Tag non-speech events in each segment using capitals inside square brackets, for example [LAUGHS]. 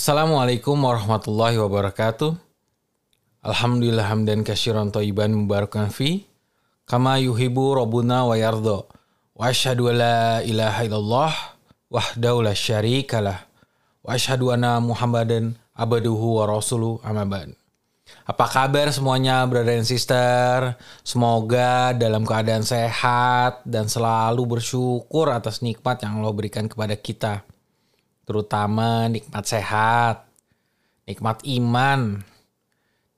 Assalamualaikum warahmatullahi wabarakatuh. Alhamdulillah hamdan kasyiran thayyiban mubarakan fi kama yuhibu rabbuna wa yardha. Wa asyhadu la ilaha illallah wahdahu la syarikalah. Wa asyhadu anna Muhammadan abduhu wa rasuluh amma ba'd. Apa kabar semuanya brother and sister? Semoga dalam keadaan sehat dan selalu bersyukur atas nikmat yang Allah berikan kepada kita. Terutama nikmat sehat, nikmat iman,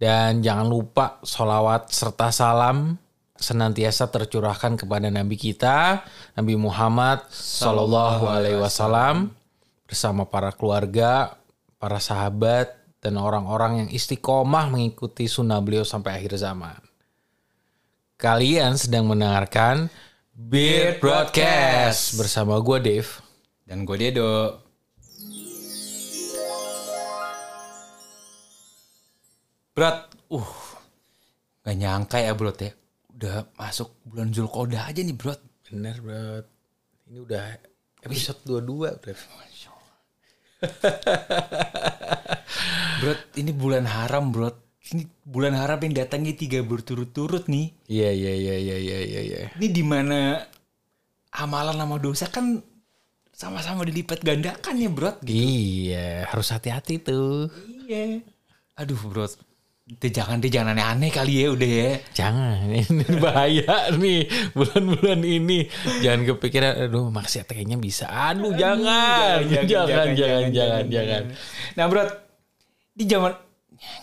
dan jangan lupa sholawat serta salam senantiasa tercurahkan kepada Nabi kita, Nabi Muhammad Sallallahu Alaihi Wasallam bersama para keluarga, para sahabat, dan orang-orang yang istiqomah mengikuti sunnah beliau sampai akhir zaman. Kalian sedang mendengarkan Beat Broadcast bersama gue Dave. Dan gue Dedo. Brat, uh, gak nyangka ya bro ya. Udah masuk bulan Zulkodah aja nih bro. Bener bro. Ini udah episode 22 bro. Bro, ini bulan haram bro. Ini bulan haram yang datangnya tiga berturut-turut nih. Iya iya iya iya iya iya. iya. Ini di mana amalan sama dosa kan sama-sama dilipat gandakan ya bro. Iya, harus hati-hati tuh. Iya. Aduh bro, Deh, jangan deh jangan aneh-aneh kali ya udah ya. Jangan, [LAUGHS] ini bahaya nih bulan-bulan ini. Jangan kepikiran, aduh maksiat kayaknya bisa. Aduh, [LAUGHS] jangan, jangan, jangan, jangan, jangan, jangan. Nah bro, di zaman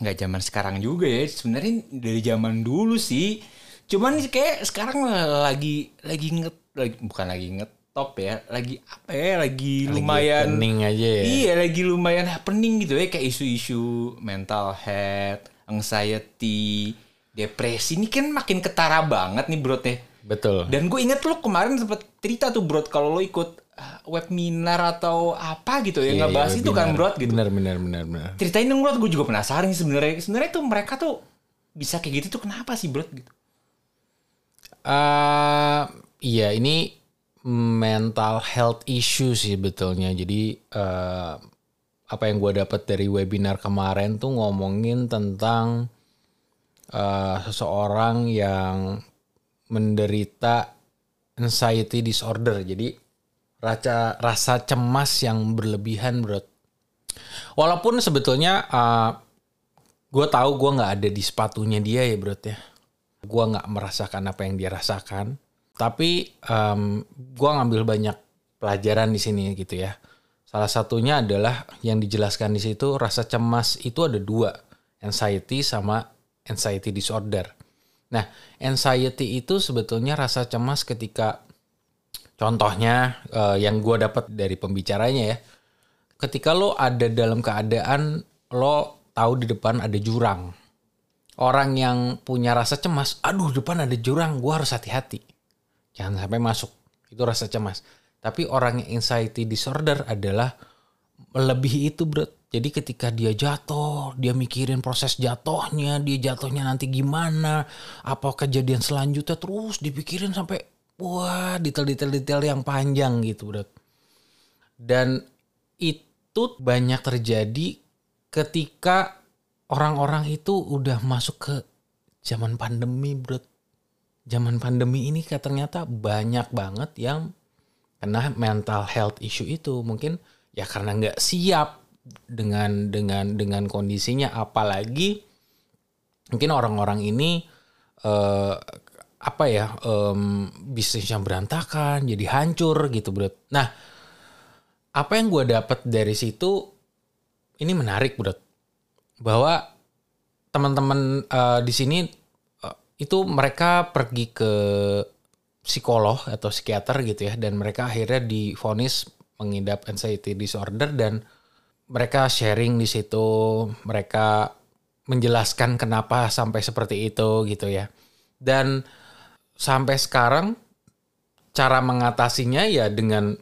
nggak zaman sekarang juga ya. Sebenarnya dari zaman dulu sih. Cuman kayak sekarang lagi lagi nget, lagi, bukan lagi ngetop ya, lagi apa ya, lagi, lumayan Happening aja ya. Iya lagi lumayan happening gitu ya kayak isu-isu mental health, anxiety, depresi ini kan makin ketara banget nih bro teh. Betul. Dan gue inget lo kemarin sempet cerita tuh bro kalau lo ikut uh, webinar atau apa gitu ya Iya, ngebahas iya, itu kan bro gitu. Benar, benar, benar, benar. Ceritain dong bro, gue juga penasaran sebenarnya. Sebenarnya tuh mereka tuh bisa kayak gitu tuh kenapa sih bro gitu? eh iya, ini mental health issue sih betulnya. Jadi eh apa yang gue dapat dari webinar kemarin tuh ngomongin tentang eh seseorang yang menderita anxiety disorder. Jadi rasa rasa cemas yang berlebihan, bro. Walaupun sebetulnya eh gue tahu gue nggak ada di sepatunya dia ya, bro ya. Gue nggak merasakan apa yang dia rasakan. Tapi em gue ngambil banyak pelajaran di sini gitu ya. Salah satunya adalah yang dijelaskan di situ rasa cemas itu ada dua, anxiety sama anxiety disorder. Nah, anxiety itu sebetulnya rasa cemas ketika contohnya eh, yang gue dapat dari pembicaranya ya, ketika lo ada dalam keadaan lo tahu di depan ada jurang, orang yang punya rasa cemas, aduh depan ada jurang, gue harus hati-hati, jangan sampai masuk, itu rasa cemas. Tapi orang yang anxiety disorder adalah melebihi itu bro. Jadi ketika dia jatuh, dia mikirin proses jatuhnya, dia jatuhnya nanti gimana, apa kejadian selanjutnya terus dipikirin sampai wah detail-detail-detail yang panjang gitu bro. Dan itu banyak terjadi ketika orang-orang itu udah masuk ke zaman pandemi bro. Zaman pandemi ini ternyata banyak banget yang kena mental health issue itu. Mungkin ya karena nggak siap dengan dengan dengan kondisinya. Apalagi mungkin orang-orang ini eh, apa ya em, bisnisnya berantakan jadi hancur gitu bro. Nah apa yang gue dapat dari situ ini menarik bro. Bahwa teman-teman eh, di sini eh, itu mereka pergi ke psikolog atau psikiater gitu ya dan mereka akhirnya difonis mengidap anxiety disorder dan mereka sharing di situ mereka menjelaskan kenapa sampai seperti itu gitu ya. Dan sampai sekarang cara mengatasinya ya dengan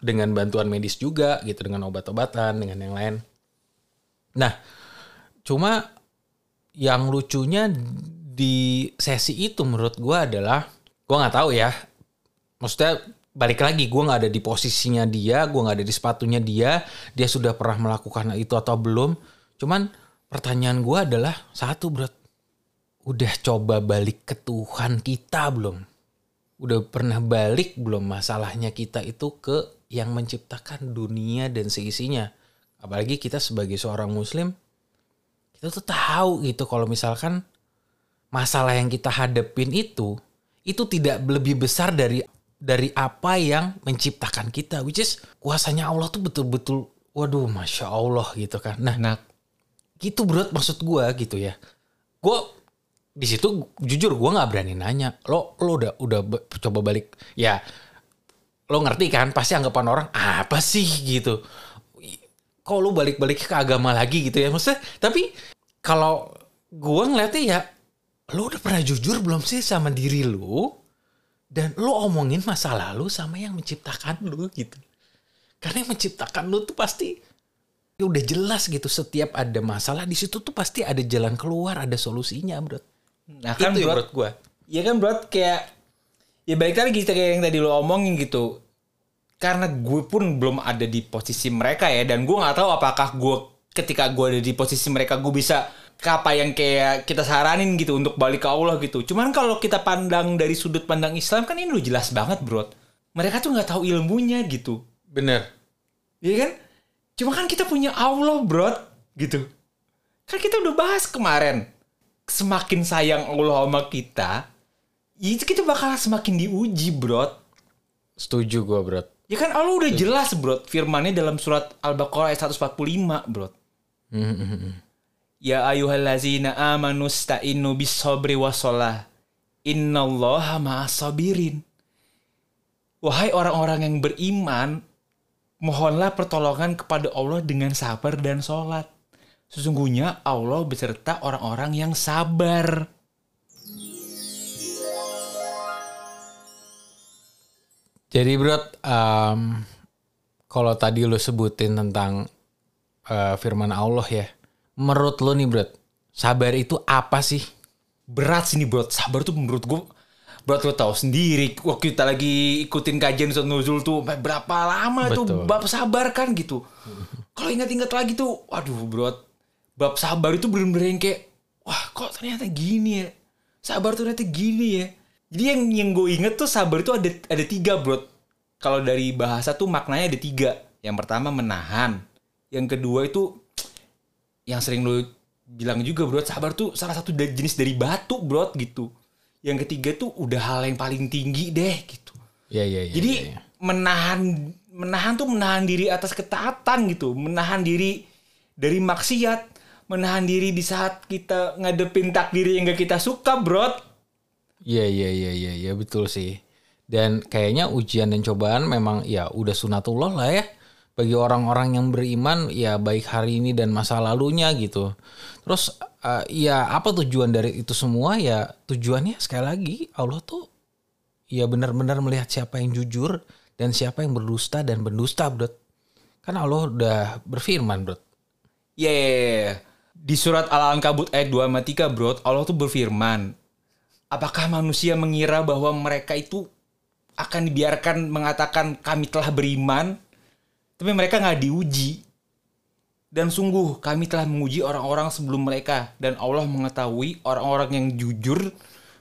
dengan bantuan medis juga gitu dengan obat-obatan dengan yang lain. Nah cuma yang lucunya di sesi itu menurut gue adalah gue nggak tahu ya. Maksudnya balik lagi gue nggak ada di posisinya dia gue nggak ada di sepatunya dia dia sudah pernah melakukan itu atau belum. Cuman pertanyaan gue adalah satu bro udah coba balik ke Tuhan kita belum? Udah pernah balik belum masalahnya kita itu ke yang menciptakan dunia dan seisinya? Apalagi kita sebagai seorang muslim kita tuh tahu gitu kalau misalkan masalah yang kita hadepin itu itu tidak lebih besar dari dari apa yang menciptakan kita which is kuasanya Allah tuh betul-betul waduh masya Allah gitu kan. Nah Nah, gitu bro maksud gue gitu ya. Gue di situ jujur gue nggak berani nanya. Lo lo udah udah coba balik. Ya lo ngerti kan pasti anggapan orang apa sih? gitu. Kok lo balik-balik ke agama lagi gitu ya? Maksudnya tapi kalau gue ngeliatnya ya lo udah pernah jujur belum sih sama diri lo dan lo omongin masa lalu sama yang menciptakan lo gitu. Karena yang menciptakan lo tuh pasti ya udah jelas gitu setiap ada masalah di situ tuh pasti ada jalan keluar ada solusinya bro nah kan itu ya bro, menurut gue ya kan bro kayak ya balik lagi kayak yang tadi lo omongin gitu. Karena gue pun belum ada di posisi mereka ya dan gue nggak tahu apakah gue ketika gue ada di posisi mereka gue bisa apa yang kayak kita saranin gitu untuk balik ke Allah gitu. Cuman kalau kita pandang dari sudut pandang Islam kan ini udah jelas banget bro. Mereka tuh nggak tahu ilmunya gitu. bener Iya kan? Cuma kan kita punya Allah, bro. Gitu. Kan kita udah bahas kemarin. Semakin sayang Allah sama kita, itu kita bakal semakin diuji, bro. setuju gue bro Ya kan Allah udah jelas, bro. Firmannya dalam surat Al-Baqarah ayat 145, bro. Ya ayuhallazina amanu sta'inu bis sabri wassalah. Innallaha ma'as sabirin. Wahai orang-orang yang beriman, mohonlah pertolongan kepada Allah dengan sabar dan sholat. Sesungguhnya Allah beserta orang-orang yang sabar. jadi bro em, kalau tadi lo sebutin tentang eh, firman Allah ya menurut lo nih bro sabar itu apa sih Berat sih nih bro, sabar tuh menurut gue Bro lo tau sendiri waktu kita lagi ikutin kajian Ustaz Nuzul tuh berapa lama tuh Betul. bab sabar kan gitu. Kalau ingat-ingat lagi tuh, waduh bro, bab sabar itu bener-bener yang kayak, wah kok ternyata gini ya. Sabar tuh ternyata gini ya. Jadi yang yang gue inget tuh sabar itu ada ada tiga bro. Kalau dari bahasa tuh maknanya ada tiga. Yang pertama menahan. Yang kedua itu yang sering lu bilang juga bro, sabar tuh salah satu jenis dari batu bro gitu. Yang ketiga tuh udah hal yang paling tinggi deh gitu. ya ya ya Jadi ya, ya. menahan menahan tuh menahan diri atas ketaatan gitu, menahan diri dari maksiat, menahan diri di saat kita ngadepin takdir yang gak kita suka, bro. Iya iya iya iya iya betul sih. Dan kayaknya ujian dan cobaan memang ya udah sunatullah lah ya bagi orang-orang yang beriman ya baik hari ini dan masa lalunya gitu. Terus eh, ya apa tujuan dari itu semua ya tujuannya sekali lagi Allah tuh ya benar-benar melihat siapa yang jujur dan siapa yang berdusta dan pendusta, Bro. Kan Allah udah berfirman, Bro. Ya, ya, ya, ya. di surat Al-Ankabut ayat 2 sama 3, bro, Allah tuh berfirman, apakah manusia mengira bahwa mereka itu akan dibiarkan mengatakan kami telah beriman, tapi mereka nggak diuji. Dan sungguh kami telah menguji orang-orang sebelum mereka dan Allah mengetahui orang-orang yang jujur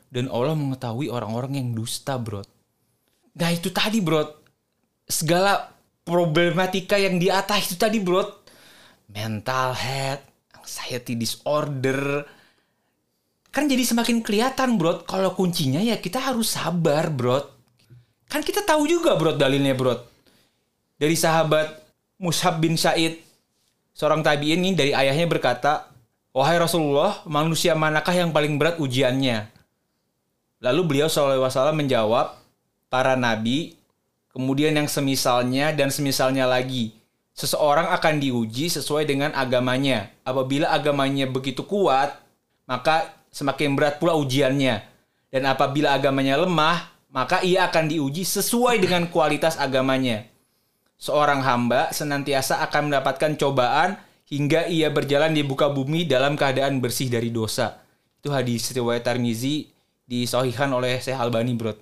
dan Allah mengetahui orang-orang yang dusta, bro. Nah itu tadi, bro. Segala problematika yang di atas itu tadi, bro. Mental health, anxiety disorder. Kan jadi semakin kelihatan, bro. Kalau kuncinya ya kita harus sabar, bro. Kan kita tahu juga, bro, dalilnya, bro. Dari sahabat Mushab bin Said, seorang tabi'in ini dari ayahnya berkata, Wahai Rasulullah, manusia manakah yang paling berat ujiannya? Lalu beliau SAW menjawab, para nabi, kemudian yang semisalnya dan semisalnya lagi. Seseorang akan diuji sesuai dengan agamanya. Apabila agamanya begitu kuat, maka semakin berat pula ujiannya. Dan apabila agamanya lemah, maka ia akan diuji sesuai dengan kualitas agamanya. Seorang hamba senantiasa akan mendapatkan cobaan hingga ia berjalan di buka bumi dalam keadaan bersih dari dosa. Itu hadis riwayat Tirmizi disohikan oleh Syekh Albani, bro.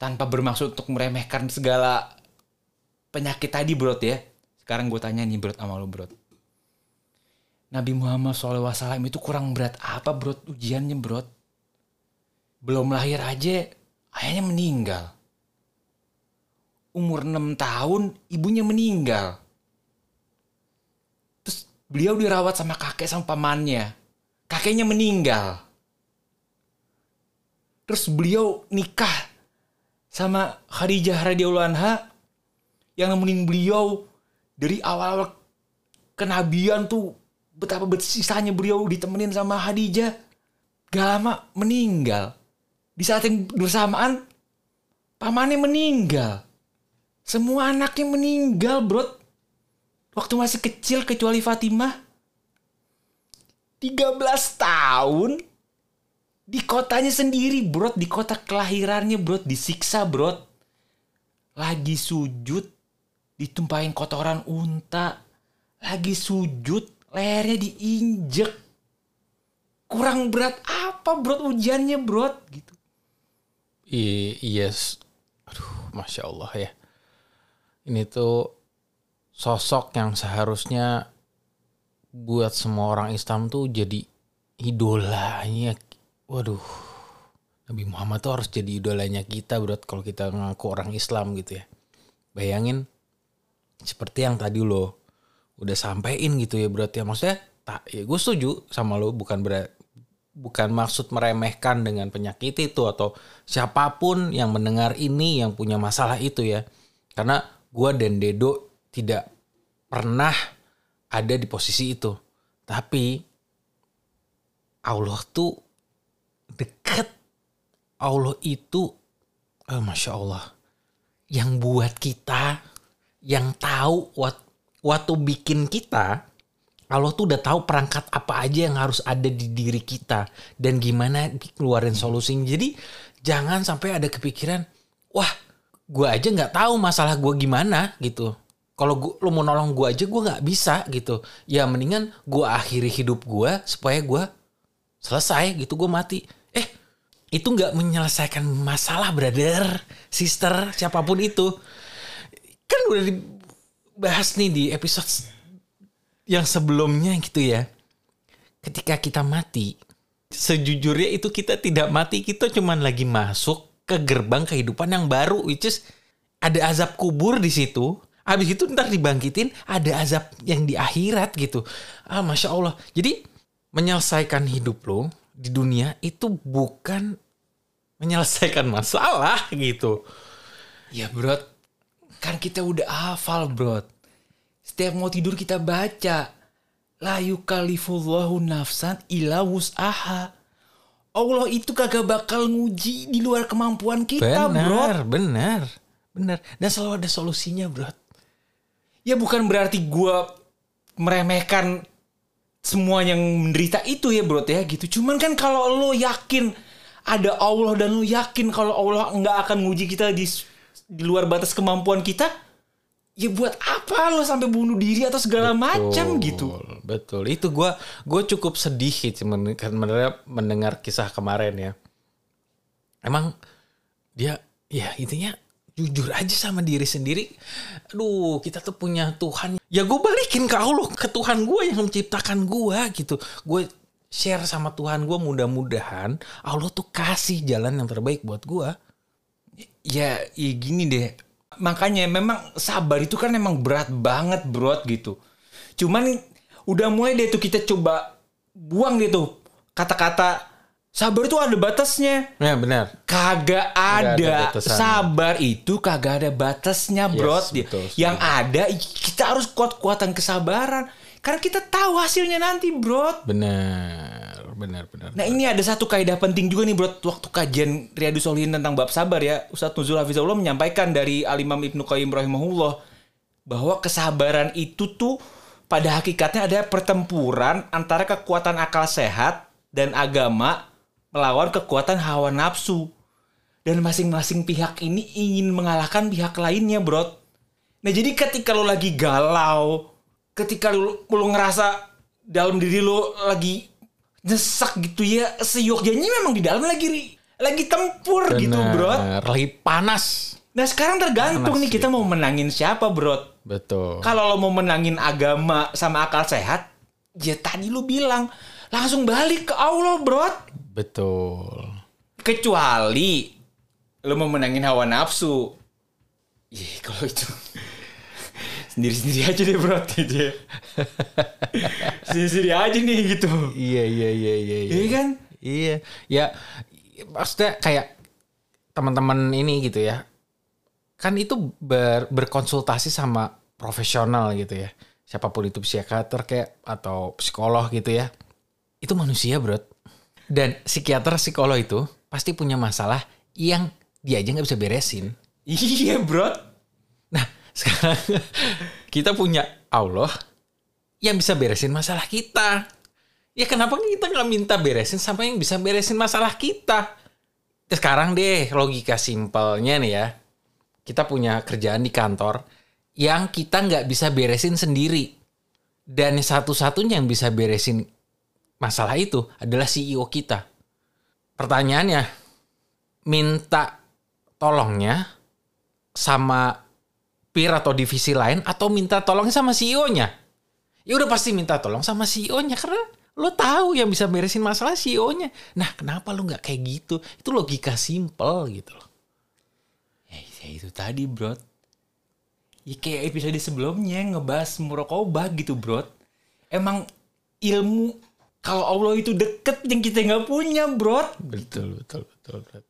tanpa bermaksud untuk meremehkan segala penyakit tadi bro ya. Sekarang gue tanya nih bro sama lo bro. Nabi Muhammad SAW itu kurang berat apa bro ujiannya bro? Belum lahir aja ayahnya meninggal. Umur 6 tahun ibunya meninggal. Terus beliau dirawat sama kakek sama pamannya. Kakeknya meninggal. Terus beliau nikah sama Khadijah radhiyallahu anha yang nemenin beliau dari awal-awal kenabian tuh betapa bersisanya beliau ditemenin sama Khadijah gak lama meninggal di saat yang bersamaan pamannya meninggal semua anaknya meninggal bro waktu masih kecil kecuali Fatimah. 13 tahun. Di kotanya sendiri bro di kota kelahirannya bro disiksa bro lagi sujud ditumpahin kotoran unta. Lagi sujud lehernya diinjek. Kurang berat apa bro ujiannya bro gitu. I yes aduh masya Allah ya ini tuh sosok yang seharusnya buat semua orang Islam tuh jadi idolanya. Waduh Nabi Muhammad tuh harus jadi idolanya kita bro kalau kita ngaku orang Islam gitu ya. Bayangin seperti yang tadi lo udah sampein gitu ya bro ya. Maksudnya tak ya gue setuju sama lo bukan berat bukan maksud meremehkan dengan penyakit itu atau siapa pun yang mendengar ini yang punya masalah itu ya. Karena gue dan Dedo tidak pernah ada di posisi itu. Tapi Allah tuh deket Allah itu oh, masya Allah yang buat kita yang tahu waktu bikin kita Allah tuh udah tahu perangkat apa aja yang harus ada di diri kita dan gimana keluarin solusinya. Jadi jangan sampai ada kepikiran wah gue aja nggak tahu masalah gue gimana gitu. Kalau lo mau nolong gue aja gue nggak bisa gitu. Ya mendingan gue akhiri hidup gue supaya gue selesai gitu. Gue mati. Eh itu nggak menyelesaikan masalah brother sister siapa pun itu. Kan udah dibahas nih di episode yang sebelumnya gitu ya. Ketika kita mati sejujurnya itu kita tidak mati kita cuman lagi masuk ke gerbang kehidupan yang baru which is ada azab kubur di situ. Habis itu ntar dibangkitin ada azab yang di akhirat gitu. Ah masya allah. Jadi menyelesaikan hidup lo di dunia itu bukan menyelesaikan masalah gitu. Ya bro kan kita udah hafal bro setiap mau tidur kita baca. La yukallifullahu nafsan illa wus'aha Allah itu kagak bakal nguji di luar kemampuan kita bro benar benar benar. Dan selalu ada solusinya bro ya bukan berarti gue meremehkan semua yang menderita itu ya bro ya gitu. Cuman kan kalau lo yakin ada Allah dan lo yakin kalau Allah nggak akan nguji kita di di luar batas kemampuan kita ya buat apa lo sampai bunuh diri atau segala macam gitu betul itu gue gue cukup sedih sih sebenarnya mendengar kisah kemarin ya emang dia ya intinya jujur aja sama diri sendiri. Aduh, kita tuh punya Tuhan. Ya gue balikin ke Allah, ke Tuhan gue yang menciptakan gue gitu. Gue share sama Tuhan gue mudah-mudahan Allah tuh kasih jalan yang terbaik buat gue. Ya, ya gini deh. Makanya memang sabar itu kan emang berat banget bro gitu. Cuman udah mulai deh tuh kita coba buang tuh kata-kata Sabar itu ada batasnya. Ya benar. Kagak ada, ada sabar itu kagak ada batasnya, bro. Yes, betul, Yang ada kita harus kuat-kuatan kesabaran. Karena kita tahu hasilnya nanti, bro. Benar, benar, benar. Nah ini ada satu kaidah penting juga nih, bro. Waktu kajian Riyadus Solihin tentang bab sabar ya, Ustadz Nuzul Hafizullah menyampaikan dari Alimam Ibnu Qayyim rahimahullah bahwa kesabaran itu tuh pada hakikatnya ada pertempuran antara kekuatan akal sehat dan agama melawan kekuatan hawa nafsu. Dan masing-masing pihak ini ingin mengalahkan pihak lainnya, bro. Nah, jadi ketika lo lagi galau, ketika lo, lo ngerasa dalam diri lo lagi nyesak gitu ya, seyogyanya memang di dalam lagi lagi tempur gitu, bro. Bener, Lagi panas. Nah sekarang tergantung Panas nih kita mau menangin siapa, bro. Betul. Kalau lo mau menangin agama sama akal sehat, ya tadi lu bilang langsung balik ke Allah, bro. Betul. Kecuali lo mau menangin hawa nafsu. Iya, kalau itu sendiri-sendiri aja deh, bro. Gitu ya. Sendiri-sendiri aja nih gitu. Iya iya iya iya. iya. Iya kan? Iya. Ya maksudnya kayak teman-teman ini gitu ya. Kan itu ber- berkonsultasi sama profesional gitu ya. Siapa pun itu psikiater kayak atau psikolog gitu ya. Itu manusia, Bro. Dan psikiater psikolog itu pasti punya masalah yang dia aja nggak bisa beresin. Iya, bro. Sekarang [LAUGHS] kita punya Allah yang bisa beresin masalah kita. Ya kenapa kita nggak minta beresin sampai yang bisa beresin masalah kita? Ya, Sekarang deh logika simpelnya nih ya. Kita punya kerjaan di kantor yang kita nggak bisa beresin sendiri. Dan satu-satunya yang bisa beresin masalah itu adalah CEO kita. Pertanyaannya, minta tolongnya sama peer atau divisi lain atau minta tolongnya sama CEO-nya? Ya udah pasti minta tolong sama CEO-nya karena lo tahu yang bisa beresin masalah CEO-nya. Nah, kenapa lo nggak kayak gitu? Itu logika simple gitu loh. Ya, ya itu tadi, bro. Ya kayak episode sebelumnya ngebahas murokobah gitu, bro. Emang ilmu kalau Allah itu deket yang kita nggak punya, bro. Betul, betul, betul. betul.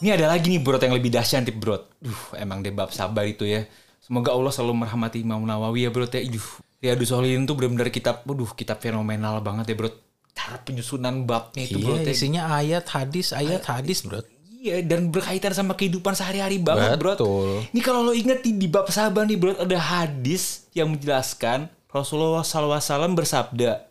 Ini ada lagi nih bro yang lebih dahsyat nih bro. Duh, emang deh bab sabar itu ya. Semoga Allah selalu merahmati Imam Nawawi ya bro. Ya, Duh, Riyadus Solihin tuh benar-benar kitab, waduh kitab fenomenal banget ya bro. Cara penyusunan babnya itu bro. Iya, isinya ayat hadis, ayat hadis, bro. Iya, dan berkaitan sama kehidupan sehari-hari banget bro. Betul. Ini kalau lo inget di, di bab sabar nih bro, ada hadis yang menjelaskan Rasulullah SAW bersabda,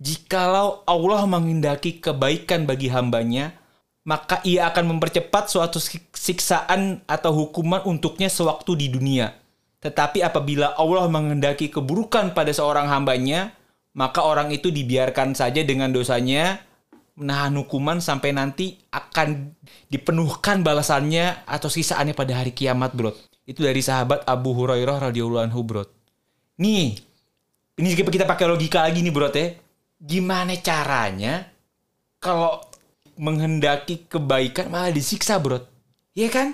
Jikalau Allah menghendaki kebaikan bagi hambanya, maka ia akan mempercepat suatu sik- siksaan atau hukuman untuknya sewaktu di dunia. Tetapi apabila Allah menghendaki keburukan pada seorang hambanya, maka orang itu dibiarkan saja dengan dosanya, menahan hukuman sampai nanti akan dipenuhkan balasannya atau sisaannya pada hari kiamat, bro. Itu dari sahabat Abu Hurairah radhiyallahu anhu, bro. Nih, ini kita pakai logika lagi nih, bro, ya. Gimana caranya kalau menghendaki kebaikan malah disiksa, bro? Iya kan?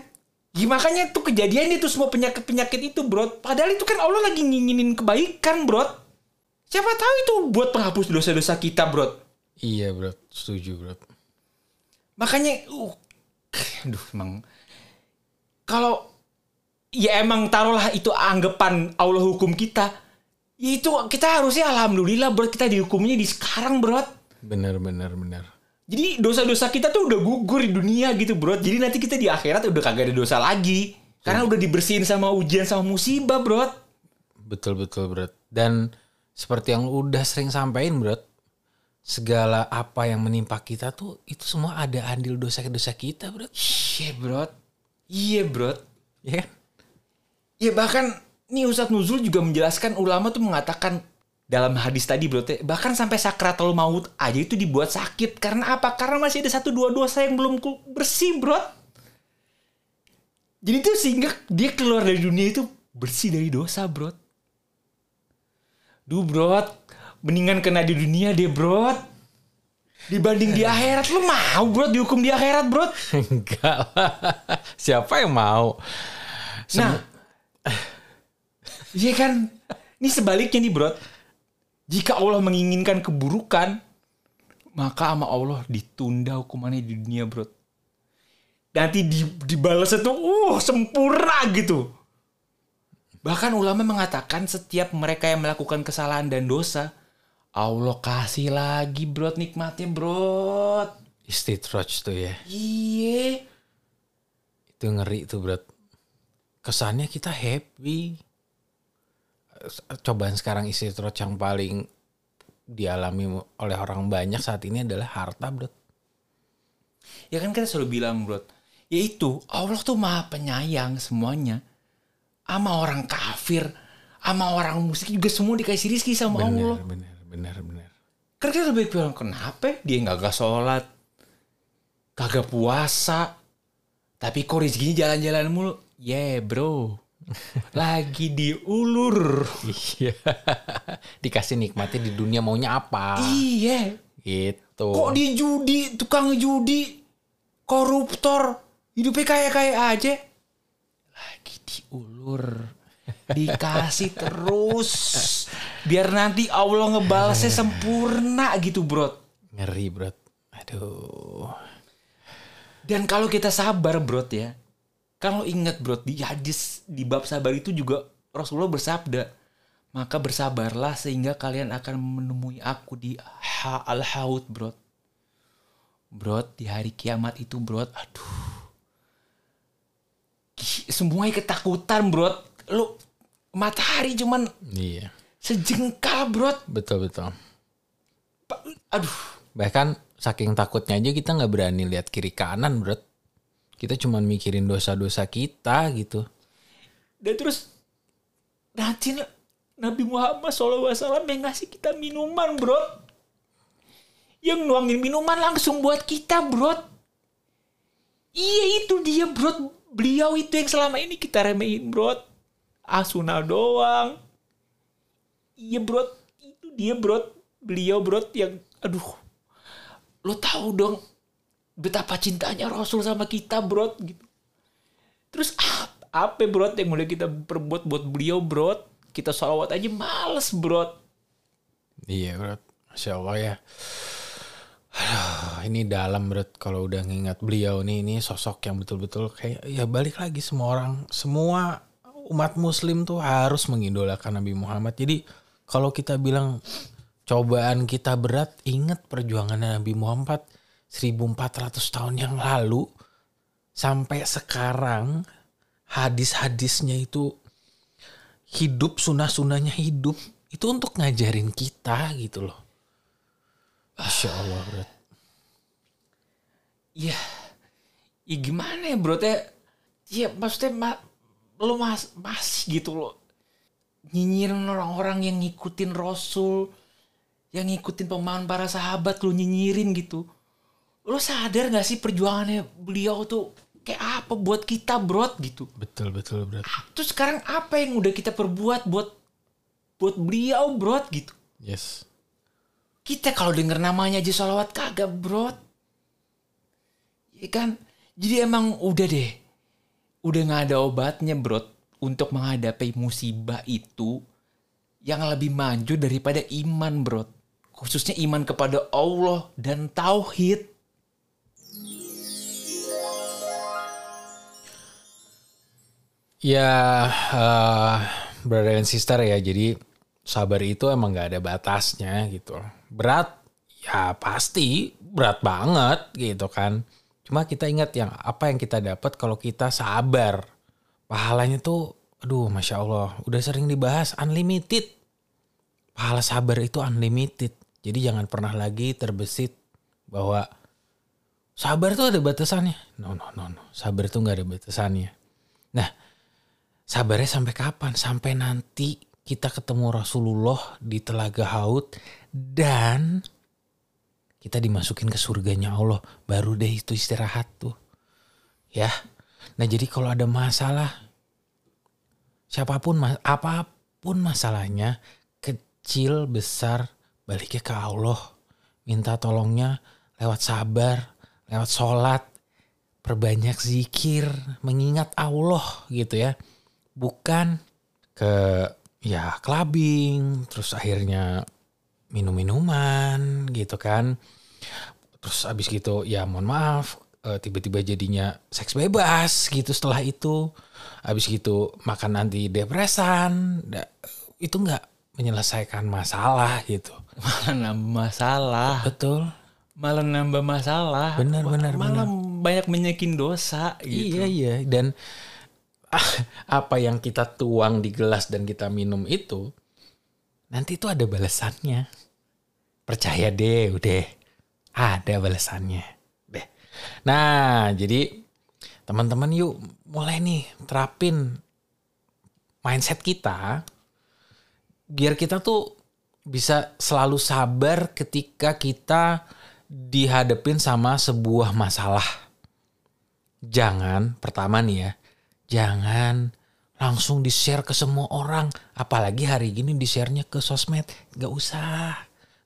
Ya, makanya tuh kejadian itu semua penyakit-penyakit itu, bro. Padahal itu kan Allah lagi nginginin kebaikan, bro. Siapa tahu itu buat penghapus dosa-dosa kita, bro. Iya, bro. Setuju, bro. Makanya, uh, aduh, emang kalau ya emang taruhlah itu anggapan Allah hukum kita, ya itu kita harusnya alhamdulillah bro kita dihukumnya di sekarang bro. Bener, bener, bener. Jadi dosa-dosa kita tuh udah gugur di dunia gitu bro. Jadi nanti kita di akhirat udah kagak ada dosa lagi. Karena udah dibersihin sama ujian sama musibah bro. Betul betul bro. Dan seperti yang udah sering sampaikan bro, segala apa yang menimpa kita tuh itu semua ada andil dosa-dosa kita bro. Iya bro. Iya bro. Ya kan? Ya bahkan nih Ustadz Nuzul juga menjelaskan ulama tuh mengatakan dalam hadis tadi bro, teh, bahkan sampai sakratul maut aja itu dibuat sakit. Karena apa? Karena masih ada satu dua dosa yang belum bersih bro. Jadi tuh sehingga dia keluar dari dunia itu bersih dari dosa bro. Duh bro, mendingan kena di dunia deh bro. Dibanding di akhirat, lu mau bro dihukum di akhirat bro? [LAUGHS] Enggak lah. Siapa yang mau? Nah, iya kan? Ini sebaliknya nih, bro. Jika Allah menginginkan keburukan, maka sama Allah ditunda hukumannya di dunia, bro. Nanti di, dibalas itu, uh, sempurna gitu. Bahkan ulama mengatakan setiap mereka yang melakukan kesalahan dan dosa, Allah kasih lagi, bro, nikmatnya, bro. Istitroj tuh ya. Iya. Itu ngeri tuh bro. Kesannya kita happy. Cobaan sekarang istitroj yang paling dialami oleh orang banyak saat ini adalah harta bro. Ya kan kita selalu bilang bro, yaitu Allah tuh maha penyayang semuanya. Sama orang kafir, sama orang musyrik juga semua dikasih rizki sama Allah. Bener, bener, bener, bener. Karena kita lebih bilang kenapa dia nggak gak sholat, kagak puasa, tapi kok rezekinya jalan-jalan mulu. Yeah bro, lagi diulur. Iya. Dikasih nikmatnya di dunia maunya apa? Iya. Gitu. Kok di judi, tukang judi, koruptor, hidupnya kayak-kayak aja. Lagi diulur. Dikasih terus. Biar nanti Allah ngebalasnya [LAUGHS] sempurna gitu bro. Ngeri, bro. Aduh. Dan kalau kita sabar bro ya. Kalau ingat bro di hadis di bab sabar itu juga Rasulullah bersabda. Maka bersabarlah sehingga kalian akan menemui aku di ha al haud bro. Bro di hari kiamat itu bro. Aduh. Semuanya ketakutan bro. Lu matahari cuman Iya. sejengkal bro. Betul, betul. Aduh. Bahkan saking takutnya aja kita nggak berani lihat kiri kanan, bro. Kita cuma mikirin dosa-dosa kita gitu. Dan terus nanti Nabi Muhammad SAW yang ngasih kita minuman bro. Yang nuangin minuman langsung buat kita bro. Iya itu dia bro. Beliau itu yang selama ini kita remehin bro. Asuna doang. Iya bro. Itu dia bro. Beliau bro yang aduh. Lo tahu dong betapa cintanya Rasul sama kita bro gitu. Terus ap- apa bro yang mulai kita perbuat buat beliau bro? Kita salawat aja males bro. Iya, bro. Masya Allah ya. Ini dalam bro. Kalau udah ngingat beliau nih, ini sosok yang betul-betul kayak ya balik lagi semua orang, semua umat Muslim tuh harus mengidolakan Nabi Muhammad. Jadi kalau kita bilang cobaan kita berat, ingat perjuangan Nabi Muhammad 1400 tahun yang lalu sampai sekarang hadis-hadisnya itu hidup sunah-sunahnya hidup itu untuk ngajarin kita gitu loh. Masya Allah bro. Iya. Ya gimana ya bro teh? Ya maksudnya ma- lo mas masih gitu loh. Nyinyirin orang-orang yang ngikutin Rasul. Yang ngikutin pemahaman para sahabat lo nyinyirin gitu. Lo sadar gak sih perjuangannya beliau tuh kayak apa buat kita bro gitu. Betul betul bro. Terus sekarang apa yang udah kita perbuat buat buat beliau bro gitu. Yes. Kita kalau denger namanya aja sholawat kagak bro. Ya kan? Jadi emang udah deh. Udah gak ada obatnya bro. Untuk menghadapi musibah itu. Yang lebih maju daripada iman bro. Khususnya iman kepada Allah dan tauhid. Ya, eh, brother and sister ya. Jadi sabar itu emang gak ada batasnya gitu. Berat, ya pasti berat banget gitu kan. Cuma kita ingat yang apa yang kita dapat kalau kita sabar. Pahalanya tuh, aduh masya Allah, udah sering dibahas unlimited. Pahala sabar itu unlimited. Jadi jangan pernah lagi terbesit bahwa sabar tuh ada batasannya. No, no, no, no. Sabar tuh nggak ada batasannya. Nah, sabarnya sampai kapan? Sampai nanti kita ketemu Rasulullah di Telaga Haud dan kita dimasukin ke surganya Allah. Baru deh itu istirahat tuh. Ya. Nah, jadi kalau ada masalah siapa pun apa pun masalahnya, kecil besar baliknya ke Allah. Minta tolongnya lewat sabar, lewat sholat, perbanyak zikir, mengingat Allah gitu ya. Bukan ke ya clubbing, terus akhirnya minum-minuman gitu kan. Terus abis gitu ya mohon maaf eh, tiba-tiba jadinya seks bebas gitu setelah itu. Abis gitu makan anti depresan. Itu nggak menyelesaikan masalah gitu. Malah nambah masalah. Betul. Malah nambah masalah. Benar, benar, Malah banyak menyekin dosa gitu. Iya iya dan [LAUGHS] apa yang kita tuang di gelas dan kita minum itu nanti itu ada balasannya. Percaya deh, udah ada balasannya. Deh. Nah, jadi teman-teman yuk mulai nih terapin mindset kita biar kita tuh bisa selalu sabar ketika kita dihadapin sama sebuah masalah. Jangan, pertama nih ya, jangan langsung di-share ke semua orang. Apalagi hari gini di-share-nya ke sosmed. Gak usah,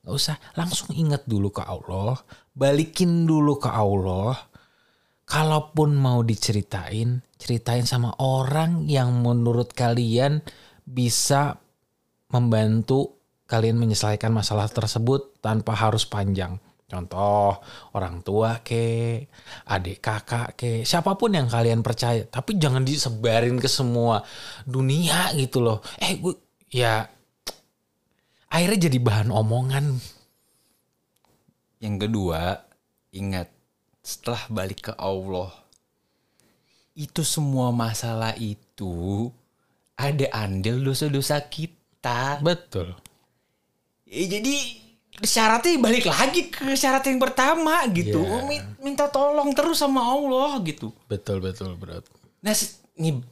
gak usah. Langsung ingat dulu ke Allah, balikin dulu ke Allah. Kalaupun mau diceritain, ceritain sama orang yang menurut kalian bisa membantu kalian menyelesaikan masalah tersebut tanpa harus panjang. Contoh orang tua ke, adik kakak ke, siapa pun yang kalian percaya. Tapi jangan disebarin ke semua dunia gitu loh. Eh gue ya akhirnya jadi bahan omongan. Yang kedua, ingat setelah balik ke Allah, itu semua masalah itu ada andil dosa-dosa kita. Betul. Ya, jadi syaratnya balik lagi ke syarat yang pertama gitu. Mi- Minta tolong terus sama Allah gitu. Betul betul berat. Nah, ini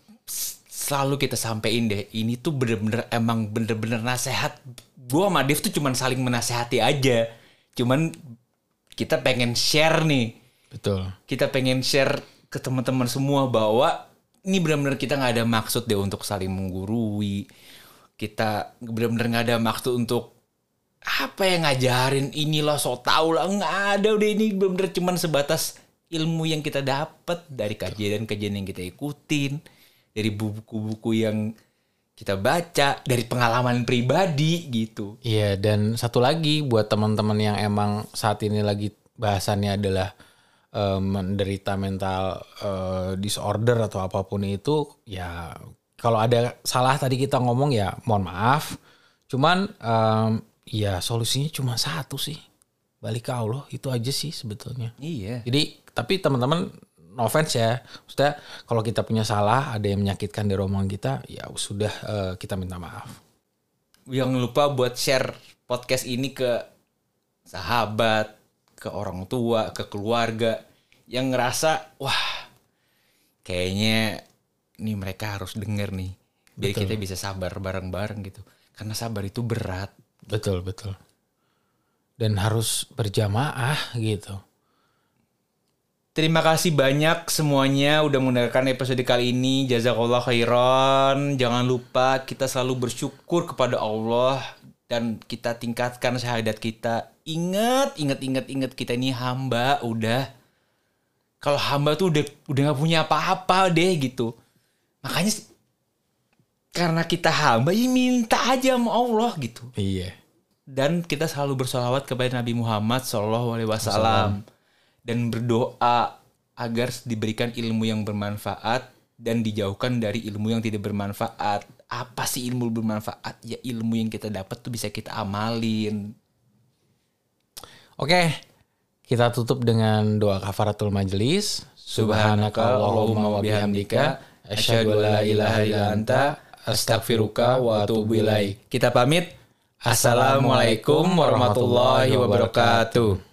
selalu kita sampein deh. Ini tuh bener-bener emang bener-bener nasehat. Gua sama Dev tuh cuman saling menasehati aja. Cuman kita pengen share nih. Betul. Kita pengen share ke teman-teman semua bahwa ini benar-benar kita nggak ada maksud deh untuk saling menggurui. Kita benar-benar nggak ada maksud untuk apa yang ngajarin inilah so tau lah. Nggak ada udah ini. Benar-benar cuman sebatas ilmu yang kita dapat dari kajian-kajian yang kita ikutin dari buku-buku yang kita baca dari pengalaman pribadi gitu. Iya dan satu lagi buat teman-teman yang emang saat ini lagi bahasannya adalah eh, menderita mental eh, disorder atau apa pun itu ya kalau ada salah tadi kita ngomong ya mohon maaf. Cuman em, ya solusinya cuma satu sih balik ke Allah itu aja sih sebetulnya. iya Jadi tapi teman-teman no offense ya. Maksudnya kalau kita punya salah ada yang menyakitkan dari omongan kita ya sudah eh, kita minta maaf. jangan lupa buat share podcast ini ke sahabat, ke orang tua, ke keluarga yang ngerasa wah kayaknya nih mereka harus denger nih biar kita bisa sabar bareng-bareng gitu. Karena sabar itu berat. Betul, betul. Dan harus berjamaah gitu. Terima kasih banyak semuanya udah mendengarkan episode kali ini. Jazakallah khairan. Jangan lupa kita selalu bersyukur kepada Allah dan kita tingkatkan syahadat kita. Ingat, ingat, ingat, ingat kita ini hamba udah. Kalau hamba tuh udah udah nggak punya apa-apa deh gitu. Makanya karena kita hamba ya minta aja sama Allah gitu Iya. dan kita selalu bersolawat kepada Nabi Muhammad Shallallahu Alaihi Wasallam dan berdoa agar diberikan ilmu yang bermanfaat dan dijauhkan dari ilmu yang tidak bermanfaat. Apa sih ilmu bermanfaat? Ya ilmu yang kita dapat tuh bisa kita amalin. Oke. Kita tutup dengan doa kafaratul majelis. Subhanaka Allahumma wa bihamdika asyhadu an la ilaha illa anta astaghfiruka wa atubu ilaik. Kita pamit. Assalamualaikum warahmatullahi wabarakatuh.